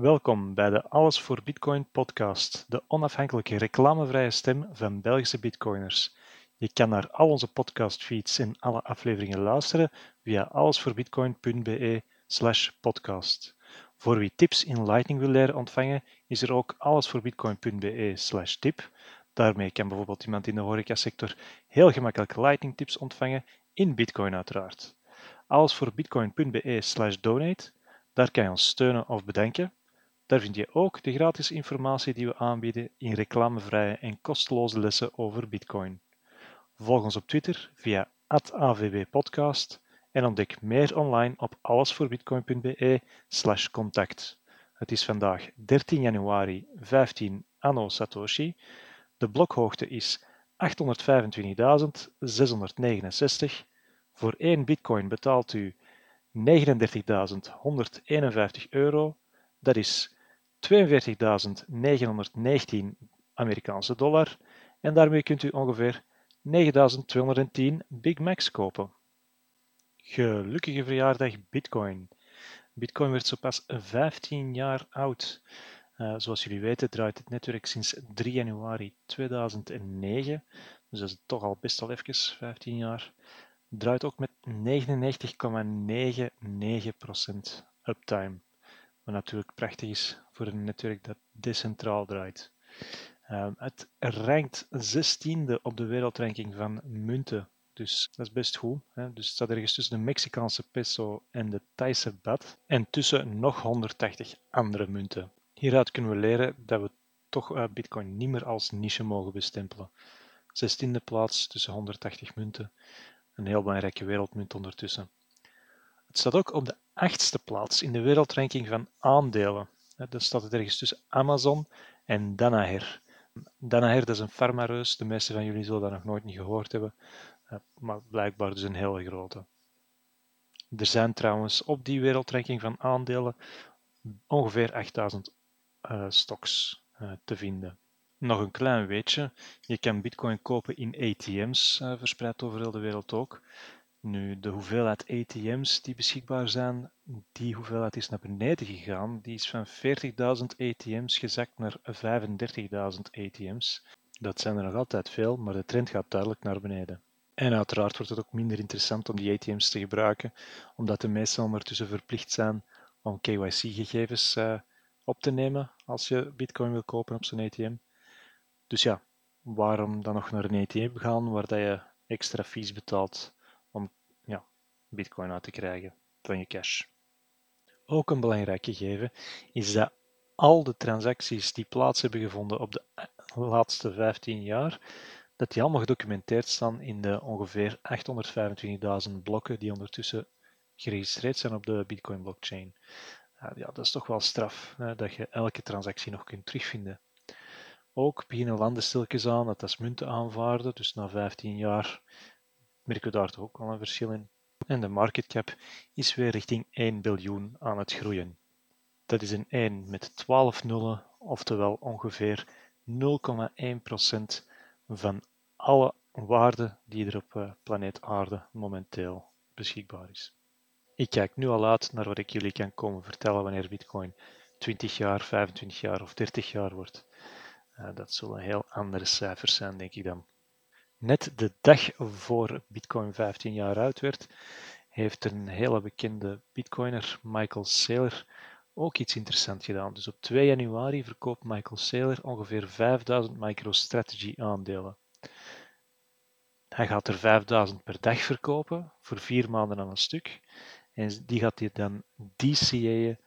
Welkom bij de Alles voor Bitcoin podcast, de onafhankelijke reclamevrije stem van Belgische Bitcoiners. Je kan naar al onze podcastfeeds en alle afleveringen luisteren via allesvoorbitcoin.be/slash podcast. Voor wie tips in Lightning wil leren ontvangen, is er ook allesvoorbitcoin.be/slash tip. Daarmee kan bijvoorbeeld iemand in de horecasector heel gemakkelijk Lightning tips ontvangen, in Bitcoin uiteraard. Allesvoorbitcoin.be/slash donate, daar kan je ons steunen of bedanken. Daar vind je ook de gratis informatie die we aanbieden in reclamevrije en kosteloze lessen over Bitcoin. Volg ons op Twitter via @avbpodcast en ontdek meer online op allesvoorbitcoin.be/contact. Het is vandaag 13 januari 15 anno Satoshi. De blokhoogte is 825.669. Voor 1 bitcoin betaalt u 39.151 euro. Dat is 42.919 Amerikaanse dollar. En daarmee kunt u ongeveer 9.210 Big Macs kopen. Gelukkige verjaardag Bitcoin. Bitcoin werd zo pas 15 jaar oud. Uh, zoals jullie weten draait het netwerk sinds 3 januari 2009. Dus dat is toch al best al even, 15 jaar. Draait ook met 99,99% uptime. Wat natuurlijk prachtig is voor een netwerk dat decentraal draait. Uh, het rankt 16e op de wereldranking van munten. Dus dat is best goed. Hè? Dus het staat ergens tussen de Mexicaanse peso en de Thaise baht. En tussen nog 180 andere munten. Hieruit kunnen we leren dat we toch uh, Bitcoin niet meer als niche mogen bestempelen. 16e plaats tussen 180 munten. Een heel belangrijke wereldmunt ondertussen. Het staat ook op de achtste plaats in de wereldranking van aandelen. Dat staat het ergens tussen Amazon en Danaher. Danaher dat is een farmareus. De meeste van jullie zullen dat nog nooit niet gehoord hebben. Eh, maar blijkbaar dus een hele grote. Er zijn trouwens op die wereldranking van aandelen ongeveer 8000 uh, eh, stocks uh, te vinden. Nog een klein weetje, je kan bitcoin kopen in ATM's, uh, verspreid over heel de wereld ook. Nu, de hoeveelheid ATM's die beschikbaar zijn, die hoeveelheid is naar beneden gegaan. Die is van 40.000 ATM's gezakt naar 35.000 ATM's. Dat zijn er nog altijd veel, maar de trend gaat duidelijk naar beneden. En uiteraard wordt het ook minder interessant om die ATM's te gebruiken, omdat de meesten ondertussen verplicht zijn om KYC-gegevens uh, op te nemen als je Bitcoin wil kopen op zo'n ATM. Dus ja, waarom dan nog naar een ATM gaan waar dat je extra fees betaalt om ja, Bitcoin uit te krijgen van je cash? Ook een belangrijk gegeven is dat al de transacties die plaats hebben gevonden op de laatste 15 jaar, dat die allemaal gedocumenteerd staan in de ongeveer 825.000 blokken die ondertussen geregistreerd zijn op de Bitcoin blockchain. Ja, dat is toch wel straf, hè, dat je elke transactie nog kunt terugvinden. Ook beginnen landen stilletjes aan dat als munten aanvaarden, dus na 15 jaar merken we daar toch ook wel een verschil in. En de market cap is weer richting 1 biljoen aan het groeien. Dat is een 1 met 12 nullen, oftewel ongeveer 0,1% van alle waarde die er op uh, planeet Aarde momenteel beschikbaar is. Ik kijk nu al uit naar wat ik jullie kan komen vertellen wanneer Bitcoin 20 jaar, 25 jaar of 30 jaar wordt. Uh, dat zullen heel andere cijfers zijn, denk ik dan. Net de dag voor Bitcoin 15 jaar oud werd, heeft een hele bekende Bitcoiner, Michael Saylor, ook iets interessants gedaan. Dus op 2 januari verkoopt Michael Saylor ongeveer 5000 MicroStrategy aandelen. Hij gaat er 5000 per dag verkopen, voor vier maanden aan een stuk. En die gaat hij dan DCA'en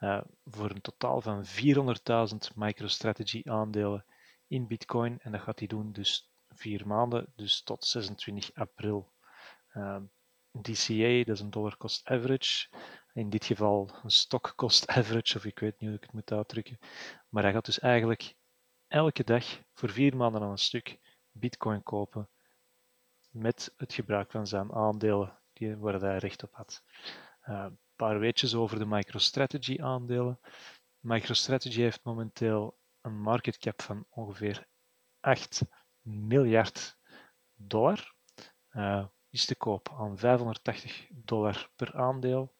uh, voor een totaal van 400.000 MicroStrategy aandelen in Bitcoin. En dat gaat hij doen dus vier maanden, dus tot 26 april. Uh, DCA, dat is een dollar cost average. In dit geval een stock cost average, of ik weet niet hoe ik het moet uitdrukken. Maar hij gaat dus eigenlijk elke dag voor vier maanden aan een stuk Bitcoin kopen met het gebruik van zijn aandelen die, waar hij recht op had. Uh, een paar weetjes over de MicroStrategy aandelen. MicroStrategy heeft momenteel een market cap van ongeveer 8 miljard dollar. Uh, is te koop aan 580 dollar per aandeel.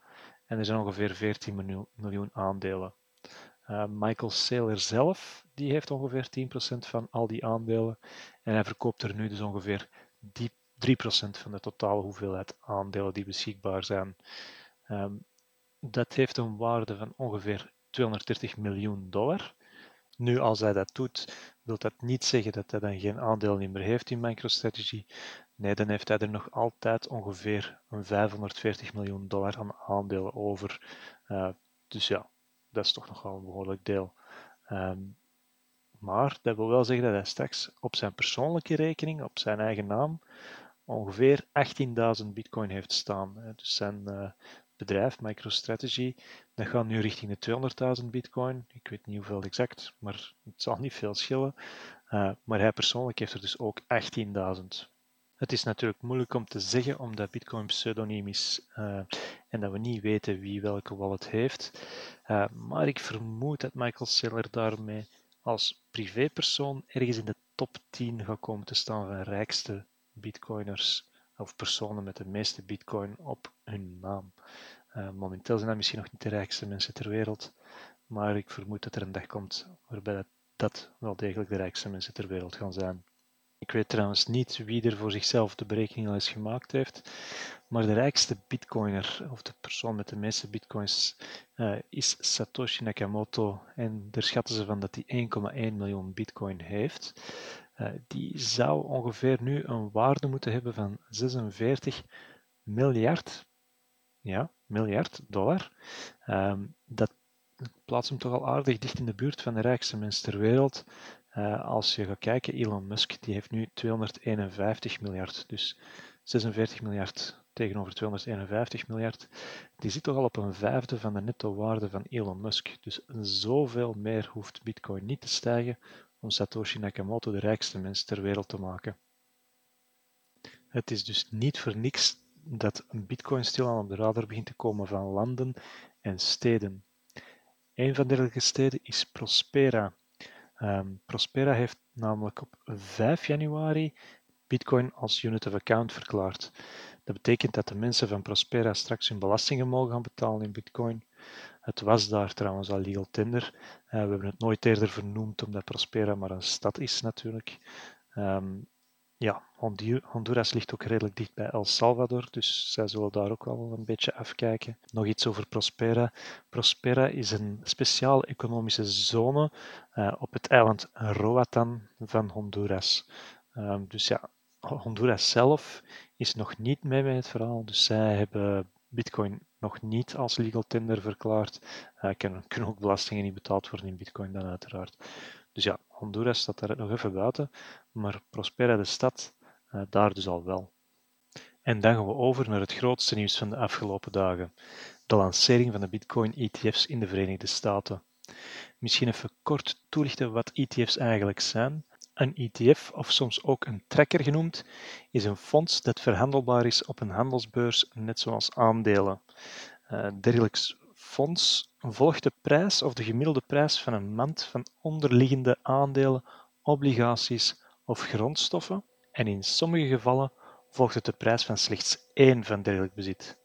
En er zijn ongeveer 14 miljoen, aandelen. Uh, Michael Saylor zelf, die heeft ongeveer 10% van al die aandelen. En hij verkoopt er nu dus ongeveer die 3% van de totale hoeveelheid aandelen die beschikbaar zijn. Um, dat heeft een waarde van ongeveer 230 miljoen dollar. Nu, als hij dat doet, wil dat niet zeggen dat hij dan geen aandeel meer heeft in MicroStrategy. Nee, dan heeft hij er nog altijd ongeveer een 540 miljoen dollar aan aandelen over. Uh, dus ja, dat is toch nog wel een behoorlijk deel. Um, maar dat wil wel zeggen dat hij straks op zijn persoonlijke rekening, op zijn eigen naam, ongeveer 18.000 bitcoin heeft staan. Dus zijn uh, bedrijf, MicroStrategy, dat gaat nu richting de 200.000 bitcoin. Ik weet niet hoeveel exact, maar het zal niet veel schillen. Uh, maar hij persoonlijk heeft er dus ook 18.000. Het is natuurlijk moeilijk om te zeggen omdat Bitcoin pseudoniem is uh, en dat we niet weten wie welke wallet heeft. Uh, maar ik vermoed dat Michael Saylor daarmee als privépersoon ergens in de top 10 gaat komen te staan van rijkste bitcoiners of personen met de meeste bitcoin op hun naam. Uh, momenteel zijn dat misschien nog niet de rijkste mensen ter wereld, maar ik vermoed dat er een dag komt waarbij dat, wel degelijk de rijkste mensen ter wereld gaan zijn. Ik weet trouwens niet wie er voor zichzelf de berekening al eens gemaakt heeft, maar de rijkste bitcoiner, of de persoon met de meeste bitcoins, uh, is Satoshi Nakamoto. En daar schatten ze van dat hij 1,1 miljoen bitcoin heeft. Uh, die zou ongeveer nu een waarde moeten hebben van 46 miljard, ja, miljard dollar. Um, dat plaatst hem toch al aardig dicht in de buurt van de rijkste mensen ter wereld. Uh, als je gaat kijken, Elon Musk die heeft nu 251 miljard, dus 46 miljard tegenover 251 miljard. Die zit toch al op een vijfde van de netto-waarde van Elon Musk. Dus zoveel meer hoeft Bitcoin niet te stijgen om Satoshi Nakamoto de rijkste mens ter wereld te maken. Het is dus niet voor niks dat een Bitcoin stilaan op de radar begint te komen van landen en steden. Een van dergelijke steden is Prospera. Um, Prospera heeft namelijk op 5 januari Bitcoin als unit of account verklaard. Dat betekent dat de mensen van Prospera straks hun belastingen mogen gaan betalen in Bitcoin. Het was daar trouwens al legal tender. Uh, we hebben het nooit eerder vernoemd omdat Prospera maar een stad is natuurlijk. Um, ja, Honduras ligt ook redelijk dicht bij El Salvador, dus zij zullen daar ook wel een beetje afkijken. Nog iets over Prospera. Prospera is een speciale economische zone uh, op het eiland Roatan van Honduras. Um, dus ja, Honduras zelf is nog niet mee met het verhaal, dus zij hebben Bitcoin nog niet als legal tender verklaard. Uh, kunnen, kunnen ook belastingen niet betaald worden in Bitcoin dan uiteraard. Dus ja, Honduras staat daar nog even buiten, maar Prospera, de stad, uh, daar dus al wel. En dan gaan we over naar het grootste nieuws van de afgelopen dagen: de lancering van de Bitcoin-ETF's in de Verenigde Staten. Misschien even kort toelichten wat ETF's eigenlijk zijn. Een ETF, of soms ook een tracker genoemd, is een fonds dat verhandelbaar is op een handelsbeurs, net zoals aandelen. Uh, dergelijks fonds volgt de prijs of de gemiddelde prijs van een mand van onderliggende aandelen, obligaties of grondstoffen en in sommige gevallen volgt het de prijs van slechts één van dergelijk bezit.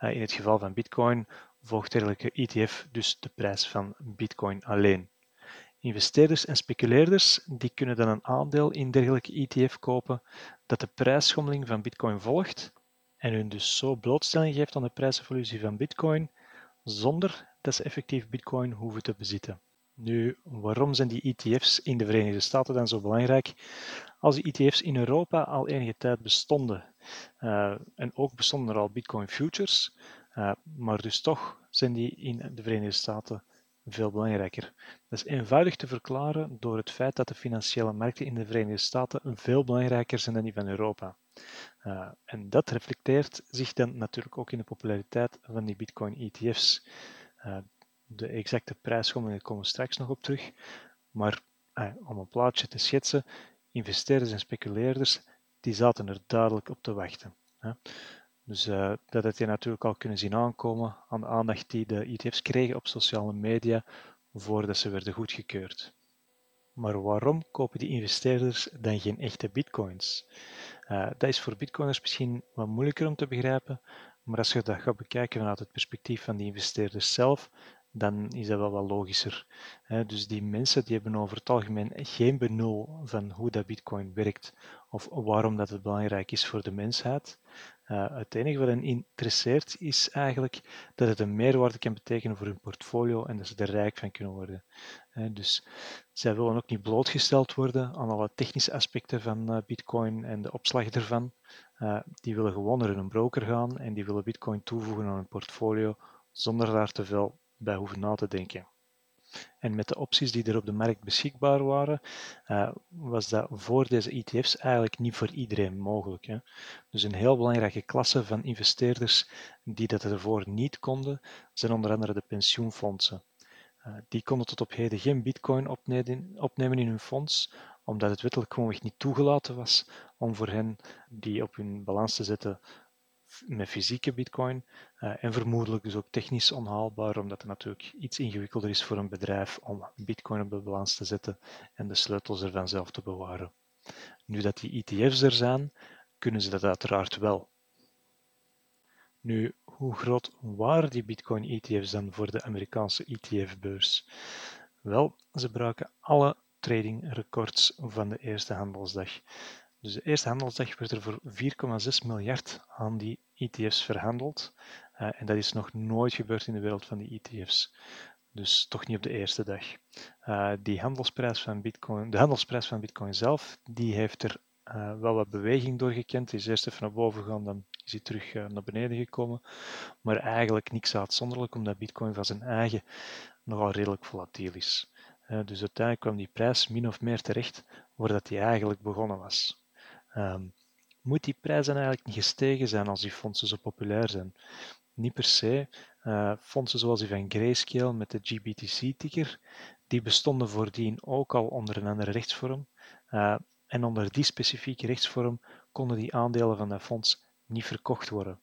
Uh, in het geval van Bitcoin volgt dergelijke ETF dus de prijs van Bitcoin alleen. Investeerders en speculeerders die kunnen dan een aandeel in dergelijke ETF kopen dat de prijsschommeling van Bitcoin volgt en hun dus zo blootstelling geeft aan de prijsevolutie van Bitcoin zonder dat ze effectief Bitcoin hoeven te bezitten. Nu, waarom zijn die ETF's in de Verenigde Staten dan zo belangrijk? Als die ETF's in Europa al enige tijd bestonden, uh, en ook bestonden er al Bitcoin futures, uh, maar dus toch zijn die in de Verenigde Staten veel belangrijker. Dat is eenvoudig te verklaren door het feit dat de financiële markten in de Verenigde Staten veel belangrijker zijn dan die van Europa. Uh, en dat reflecteert zich dan natuurlijk ook in de populariteit van die Bitcoin-ETF's. Uh, de exacte prijsschommelingen komen straks nog op terug, maar uh, om een plaatje te schetsen, investeerders en speculeerders die zaten er duidelijk op te wachten. Dus uh, dat had je natuurlijk al kunnen zien aankomen aan de aandacht die de ETF's kregen op sociale media voordat ze werden goedgekeurd. Maar waarom kopen die investeerders dan geen echte bitcoins? Uh, dat is voor bitcoiners misschien wat moeilijker om te begrijpen, maar als je dat gaat bekijken vanuit het perspectief van die investeerders zelf, dan is dat wel wat logischer. Dus die mensen die hebben over het algemeen geen benul van hoe dat Bitcoin werkt of waarom dat het belangrijk is voor de mensheid. Uh, het enige wat hen interesseert is eigenlijk dat het een meerwaarde kan betekenen voor hun portfolio en dat ze er rijk van kunnen worden. Uh, dus zij willen ook niet blootgesteld worden aan alle technische aspecten van uh, Bitcoin en de opslag ervan. die willen gewoon naar een broker gaan en die willen Bitcoin toevoegen aan hun portfolio zonder daar te veel bij hoeven na te denken. En met de opties die er op de markt beschikbaar waren, uh, was dat voor deze ETF's eigenlijk niet voor iedereen mogelijk. Hè. Dus een heel belangrijke klasse van investeerders die dat ervoor niet konden, zijn onder andere de pensioenfondsen. Uh, die konden tot op heden geen bitcoin opnemen in hun fonds, omdat het wettelijk gewoonweg niet toegelaten was om voor hen die op hun balans te zetten met fysieke bitcoin uh, en vermoedelijk dus ook technisch onhaalbaar, omdat het natuurlijk iets ingewikkelder is voor een bedrijf om bitcoin op de balans te zetten en de sleutels ervan zelf te bewaren. Nu dat die ETF's er zijn, kunnen ze dat uiteraard wel. Nu, hoe groot waren die Bitcoin-ETF's dan voor de Amerikaanse ETF-beurs? Wel, ze gebruiken alle trading records van de eerste handelsdag. Dus de eerste handelsdag werd er voor 4,6 miljard aan die ETF's verhandeld. Uh, en dat is nog nooit gebeurd in de wereld van die ETF's. Dus toch niet op de eerste dag. Uh, die handelsprijs van Bitcoin, de handelsprijs van Bitcoin zelf, die heeft er uh, wel wat beweging door gekend. Die is eerst even naar boven gegaan, dan is hij terug naar beneden gekomen. Maar eigenlijk niks uitzonderlijk, omdat Bitcoin van zijn eigen nogal redelijk volatiel is. dus uiteindelijk kwam die prijs min of meer terecht waar dat hij eigenlijk begonnen was. Um, moet die prijs dan eigenlijk niet gestegen zijn als die fondsen zo populair zijn? Niet per se. Uh, fondsen zoals die van Grayscale met de GBTC-ticker, die bestonden voordien ook al onder een andere rechtsvorm. Uh, en onder die specifieke rechtsvorm konden die aandelen van dat fonds niet verkocht worden.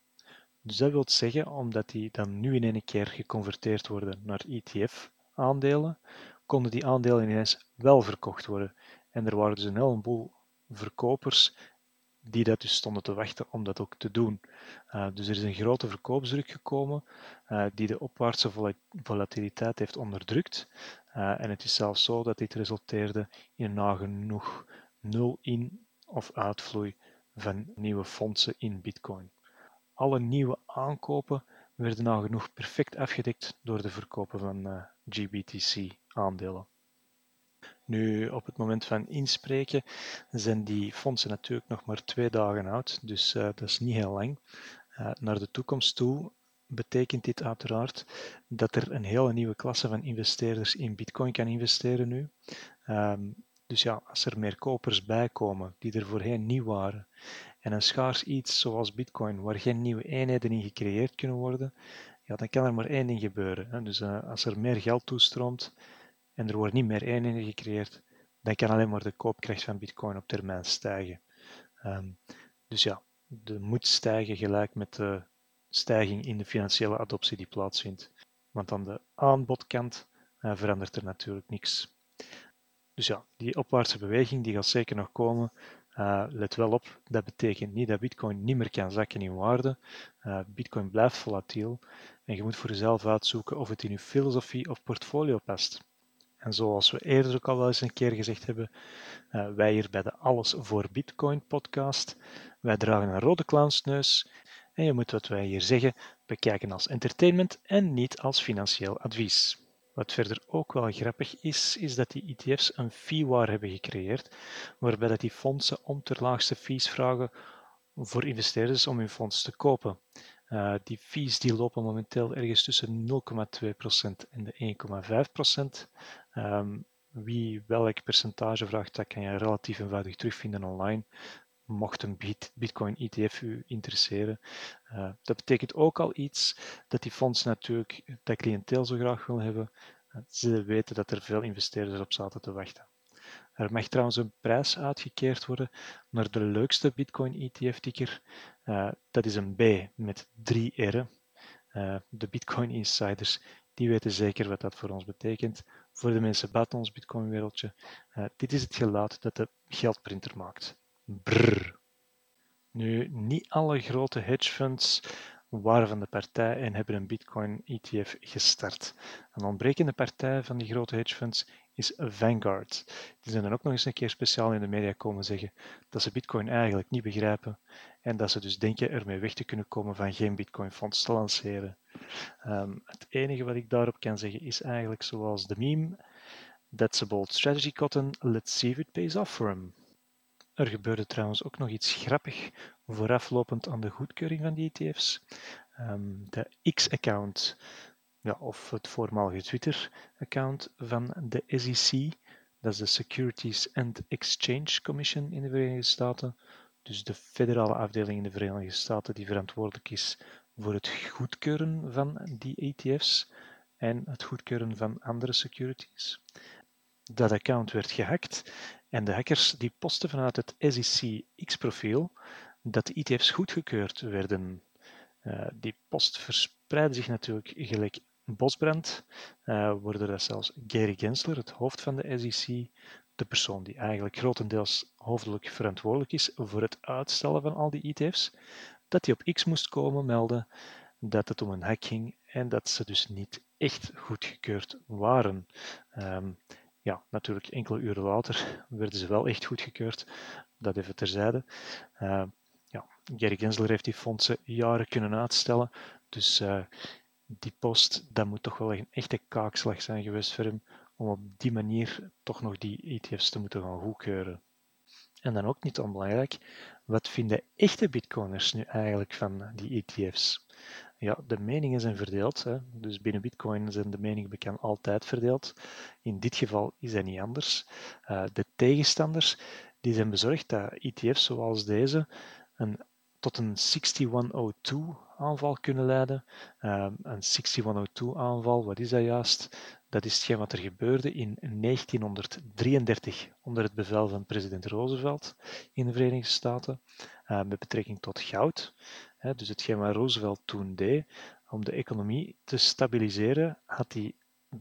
Dus dat wil zeggen, omdat die dan nu in één keer geconverteerd worden naar ETF-aandelen, konden die aandelen ineens wel verkocht worden. En er waren dus een heleboel verkopers die dat dus stonden te wachten om dat ook te doen. Uh, dus er is een grote verkoopsdruk gekomen uh, die de opwaartse volatiliteit heeft onderdrukt. Uh, en het is zelfs zo dat dit resulteerde in nagenoeg nul in- of uitvloei van nieuwe fondsen in Bitcoin. Alle nieuwe aankopen werden nagenoeg perfect afgedekt door de verkopen van GBTC-aandelen. Nu, op het moment van inspreken zijn die fondsen natuurlijk nog maar twee dagen oud, dus uh, dat is niet heel lang. Uh, naar de toekomst toe betekent dit uiteraard dat er een hele nieuwe klasse van investeerders in Bitcoin kan investeren nu. Um, dus ja, als er meer kopers bijkomen die er voorheen niet waren, en een schaars iets zoals Bitcoin, waar geen nieuwe eenheden in gecreëerd kunnen worden, ja, dan kan er maar één ding gebeuren. Hè. Dus uh, als er meer geld toestroomt, en er wordt niet meer eenheden gecreëerd, dan kan alleen maar de koopkracht van Bitcoin op termijn stijgen. Um, dus ja, de moet stijgen gelijk met de stijging in de financiële adoptie die plaatsvindt. Want aan de aanbodkant uh, verandert er natuurlijk niks. Dus ja, die opwaartse beweging die gaat zeker nog komen. Uh, let wel op, dat betekent niet dat Bitcoin niet meer kan zakken in waarde. Uh, Bitcoin blijft volatiel en je moet voor jezelf uitzoeken of het in je filosofie of portfolio past. En zoals we eerder ook al wel eens een keer gezegd hebben, uh, wij hier bij de Alles voor Bitcoin podcast, wij dragen een rode clownsneus en je moet wat wij hier zeggen bekijken als entertainment en niet als financieel advies. Wat verder ook wel grappig is, is dat die ETF's een fee-war hebben gecreëerd, waarbij dat die fondsen om ter laagste fees vragen voor investeerders om hun fonds te kopen. Uh, die fees die lopen momenteel ergens tussen 0,2% en de 1,5%. Um, wie welk percentage vraagt, dat kan je relatief eenvoudig terugvinden online. Mocht een Bitcoin ETF u interesseren. Uh, dat betekent ook al iets dat die fondsen natuurlijk dat cliënteel zo graag willen hebben. Uh, ze weten dat er veel investeerders op zaten te wachten. Er mag trouwens een prijs uitgekeerd worden naar de leukste Bitcoin ETF-ticker. Uh, dat is een B met drie R'en. Uh, de Bitcoin Insiders die weten zeker wat dat voor ons betekent. Voor de mensen buiten ons Bitcoin-wereldje. Uh, dit is het geluid dat de geldprinter maakt. Brrr. Nu, niet alle grote hedge funds waren van de partij en hebben een Bitcoin-ETF gestart. Een ontbrekende partij van die grote hedge funds is Vanguard. Die zijn dan ook nog eens een keer speciaal in de media komen zeggen dat ze Bitcoin eigenlijk niet begrijpen en dat ze dus denken ermee weg te kunnen komen van geen Bitcoin-fonds te lanceren. Um, het enige wat ik daarop kan zeggen is eigenlijk zoals de meme: That's a bold strategy, Cotton. Let's see if it pays off for him. Er gebeurde trouwens ook nog iets grappig vooraflopend aan de goedkeuring van die ETF's. Um, de X-account, ja, of het voormalige Twitter-account van de SEC, dat is de Securities and Exchange Commission in de Verenigde Staten, dus de federale afdeling in de Verenigde Staten die verantwoordelijk is voor het goedkeuren van die ETF's en het goedkeuren van andere securities. Dat account werd gehackt en de hackers die posten vanuit het SEC X-profiel dat de ETF's goedgekeurd werden. Uh, die post verspreidde zich natuurlijk gelijk bosbrand, uh, worden dat zelfs Gary Gensler, het hoofd van de SEC, de persoon die eigenlijk grotendeels hoofdelijk verantwoordelijk is voor het uitstellen van al die ETF's, dat hij op X moest komen melden dat het om een hack ging en dat ze dus niet echt goedgekeurd waren. Um, ja, natuurlijk enkele uren later werden ze wel echt goedgekeurd. Dat even terzijde. Uh, ja, Gary Gensler heeft die fondsen jaren kunnen uitstellen. Dus uh, die post, dat moet toch wel een echte kaakslag zijn geweest voor hem om op die manier toch nog die ETF's te moeten gaan goedkeuren. En dan ook niet onbelangrijk, wat vinden echte bitcoiners nu eigenlijk van die ETF's? Ja, de meningen zijn verdeeld. Hè. Dus binnen Bitcoin zijn de meningen bekend altijd verdeeld. In dit geval is dat niet anders. Uh, de tegenstanders die zijn bezorgd dat ETF's zoals deze een, tot een 6102 aanval kunnen leiden. Uh, een 6102 aanval, wat is dat juist? Dat is hetgeen wat er gebeurde in 1933 onder het bevel van president Roosevelt in de Verenigde Staten uh, met betrekking tot goud. Dus hetgeen wat Roosevelt toen deed, om de economie te stabiliseren, had hij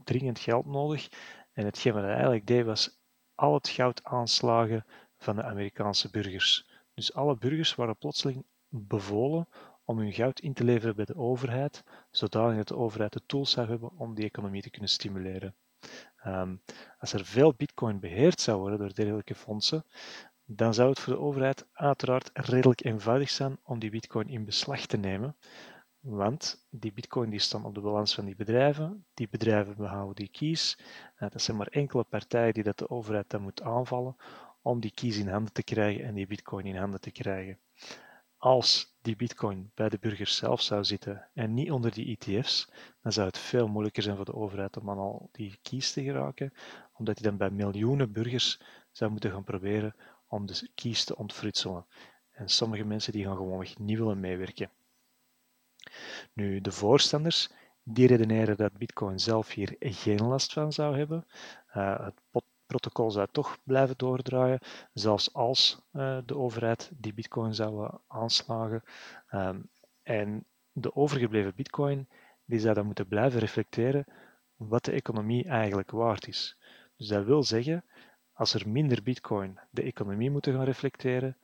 dringend geld nodig. En hetgeen wat hij eigenlijk deed, was al het goud aanslagen van de Amerikaanse burgers. Dus alle burgers waren plotseling bevolen om hun goud in te leveren bij de overheid, zodat de overheid de tools zou hebben om die economie te kunnen stimuleren. Um, als er veel bitcoin beheerd zou worden door dergelijke fondsen, dan zou het voor de overheid uiteraard redelijk eenvoudig zijn om die bitcoin in beslag te nemen. Want die bitcoin die staan op de balans van die bedrijven, die bedrijven behouden die keys. Eh, dat zijn maar enkele partijen die dat de overheid dan moet aanvallen om die keys in handen te krijgen en die bitcoin in handen te krijgen. Als die bitcoin bij de burgers zelf zou zitten en niet onder die ETF's, dan zou het veel moeilijker zijn voor de overheid om aan al die keys te geraken, omdat die dan bij miljoenen burgers zou moeten gaan proberen om de kies te ontfrutselen. En sommige mensen die gaan gewoonweg niet willen meewerken. Nu, de voorstanders die redeneren dat Bitcoin zelf hier geen last van zou hebben. Uh, het protocol zou toch blijven doordraaien, zelfs als uh, de overheid die Bitcoin zou aanslagen. Um, en de overgebleven Bitcoin die zou dan moeten blijven reflecteren wat de economie eigenlijk waard is. Dus dat wil zeggen als er minder bitcoin de economie moeten gaan reflecteren,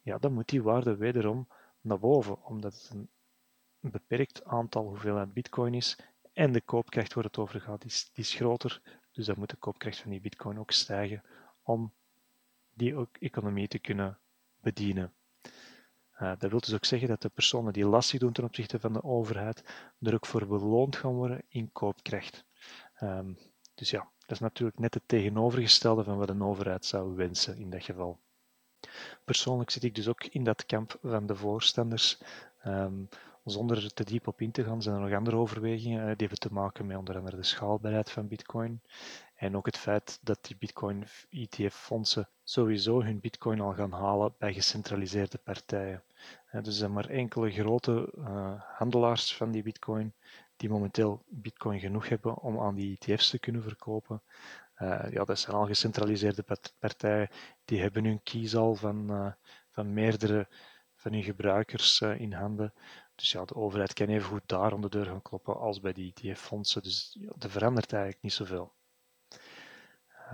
ja, dan moet die waarde wederom naar boven, omdat het een beperkt aantal hoeveelheid bitcoin is en de koopkracht waar het over gaat, is, is groter. Dus dan moet de koopkracht van die bitcoin ook stijgen om die ook economie te kunnen bedienen. Uh, dat wil dus ook zeggen dat de personen die lastig doen ten opzichte van de overheid er ook voor beloond gaan worden in koopkracht. Um, dus ja, dat is natuurlijk net het tegenovergestelde van wat een overheid zou wensen in dat geval. Persoonlijk zit ik dus ook in dat kamp van de voorstanders. Um, zonder er te diep op in te gaan, zijn er nog andere overwegingen. Die hebben te maken met onder andere de schaalbaarheid van Bitcoin. En ook het feit dat die Bitcoin-ETF-fondsen sowieso hun Bitcoin al gaan halen bij gecentraliseerde partijen. Dus er zijn maar enkele grote uh, handelaars van die Bitcoin die momenteel Bitcoin genoeg hebben om aan die ETF's te kunnen verkopen. Uh, ja, dat zijn al gecentraliseerde partijen, die hebben hun keys al van, uh, van meerdere van hun gebruikers in handen. Dus ja, de overheid kan even goed daar om de deur gaan kloppen als bij die ETF-fondsen. Dus ja, er verandert eigenlijk niet zoveel.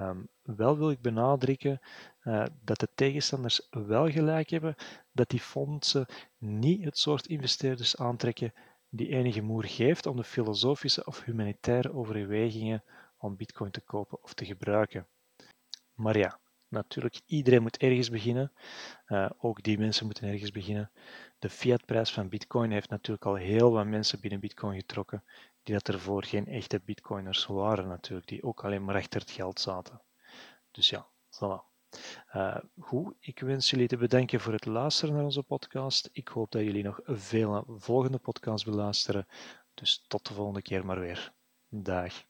Um, wel wil ik benadrukken uh, dat de tegenstanders wel gelijk hebben dat die fondsen niet het soort investeerders aantrekken die enige moer geeft om de filosofische of humanitaire overwegingen om bitcoin te kopen of te gebruiken. Maar ja, natuurlijk, iedereen moet ergens beginnen. Uh, ook die mensen moeten ergens beginnen. De fiatprijs van bitcoin heeft natuurlijk al heel wat mensen binnen bitcoin getrokken, die dat ervoor geen echte bitcoiners waren natuurlijk, die ook alleen maar achter het geld zaten. Dus ja, voilà. Uh, goed, ik wens jullie te bedanken voor het luisteren naar onze podcast. Ik hoop dat jullie nog veel volgende podcasts beluisteren. Dus tot de volgende keer maar weer. Dag.